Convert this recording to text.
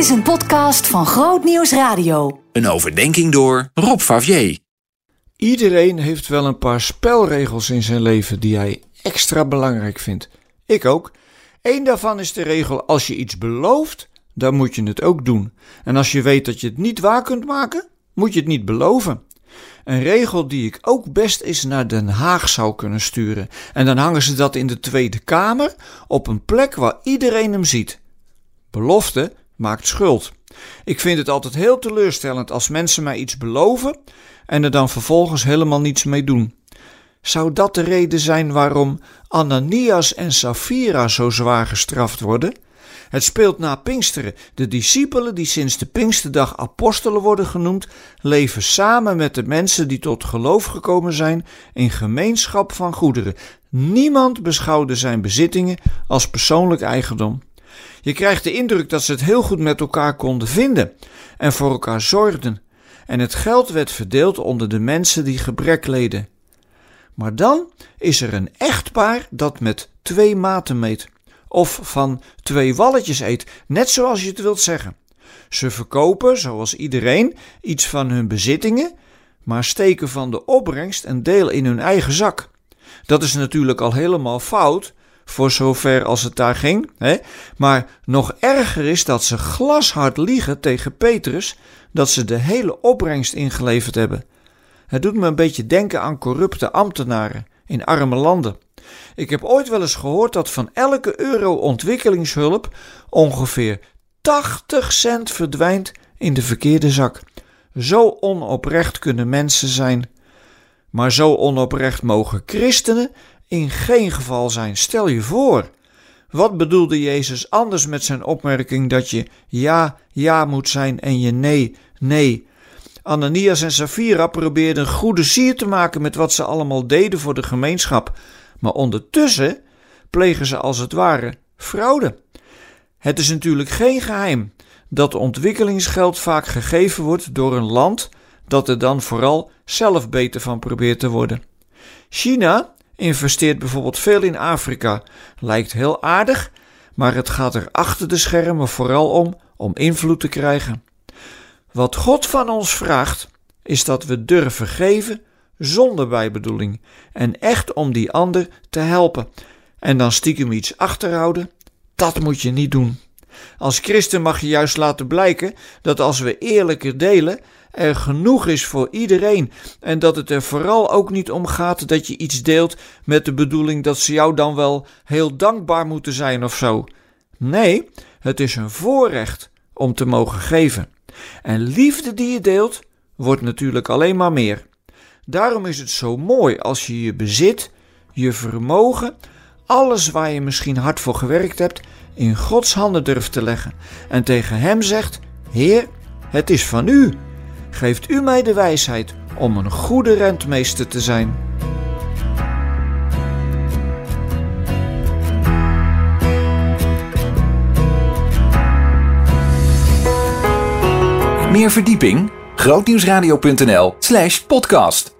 is een podcast van Groot Nieuws Radio. Een overdenking door Rob Favier. Iedereen heeft wel een paar spelregels in zijn leven die hij extra belangrijk vindt. Ik ook. Eén daarvan is de regel: als je iets belooft, dan moet je het ook doen. En als je weet dat je het niet waar kunt maken, moet je het niet beloven. Een regel die ik ook best eens naar Den Haag zou kunnen sturen. En dan hangen ze dat in de Tweede Kamer op een plek waar iedereen hem ziet. Belofte maakt schuld. Ik vind het altijd heel teleurstellend als mensen mij iets beloven en er dan vervolgens helemaal niets mee doen. Zou dat de reden zijn waarom Ananias en Safira zo zwaar gestraft worden? Het speelt na Pinksteren. De discipelen, die sinds de Pinksterdag apostelen worden genoemd, leven samen met de mensen die tot geloof gekomen zijn in gemeenschap van goederen. Niemand beschouwde zijn bezittingen als persoonlijk eigendom. Je krijgt de indruk dat ze het heel goed met elkaar konden vinden en voor elkaar zorgden. En het geld werd verdeeld onder de mensen die gebrek leden. Maar dan is er een echtpaar dat met twee maten meet. Of van twee walletjes eet, net zoals je het wilt zeggen. Ze verkopen, zoals iedereen, iets van hun bezittingen, maar steken van de opbrengst een deel in hun eigen zak. Dat is natuurlijk al helemaal fout, voor zover als het daar ging. Hè? Maar nog erger is dat ze glashard liegen tegen Petrus dat ze de hele opbrengst ingeleverd hebben. Het doet me een beetje denken aan corrupte ambtenaren in arme landen. Ik heb ooit wel eens gehoord dat van elke euro ontwikkelingshulp ongeveer 80 cent verdwijnt in de verkeerde zak. Zo onoprecht kunnen mensen zijn. Maar zo onoprecht mogen christenen in geen geval zijn. Stel je voor. Wat bedoelde Jezus anders met zijn opmerking dat je ja, ja moet zijn en je nee, nee? Ananias en Safira probeerden goede sier te maken met wat ze allemaal deden voor de gemeenschap, maar ondertussen plegen ze als het ware fraude. Het is natuurlijk geen geheim dat ontwikkelingsgeld vaak gegeven wordt door een land dat er dan vooral zelf beter van probeert te worden. China investeert bijvoorbeeld veel in Afrika. Lijkt heel aardig, maar het gaat er achter de schermen vooral om om invloed te krijgen. Wat God van ons vraagt, is dat we durven geven zonder bijbedoeling en echt om die ander te helpen. En dan stiekem iets achterhouden, dat moet je niet doen. Als christen mag je juist laten blijken dat als we eerlijker delen, er genoeg is voor iedereen en dat het er vooral ook niet om gaat dat je iets deelt met de bedoeling dat ze jou dan wel heel dankbaar moeten zijn of zo. Nee, het is een voorrecht om te mogen geven. En liefde die je deelt, wordt natuurlijk alleen maar meer. Daarom is het zo mooi als je je bezit, je vermogen, alles waar je misschien hard voor gewerkt hebt, in Gods handen durft te leggen en tegen Hem zegt: Heer, het is van U. Geeft U mij de wijsheid om een goede rentmeester te zijn. Meer verdieping? grootnieuwsradio.nl/podcast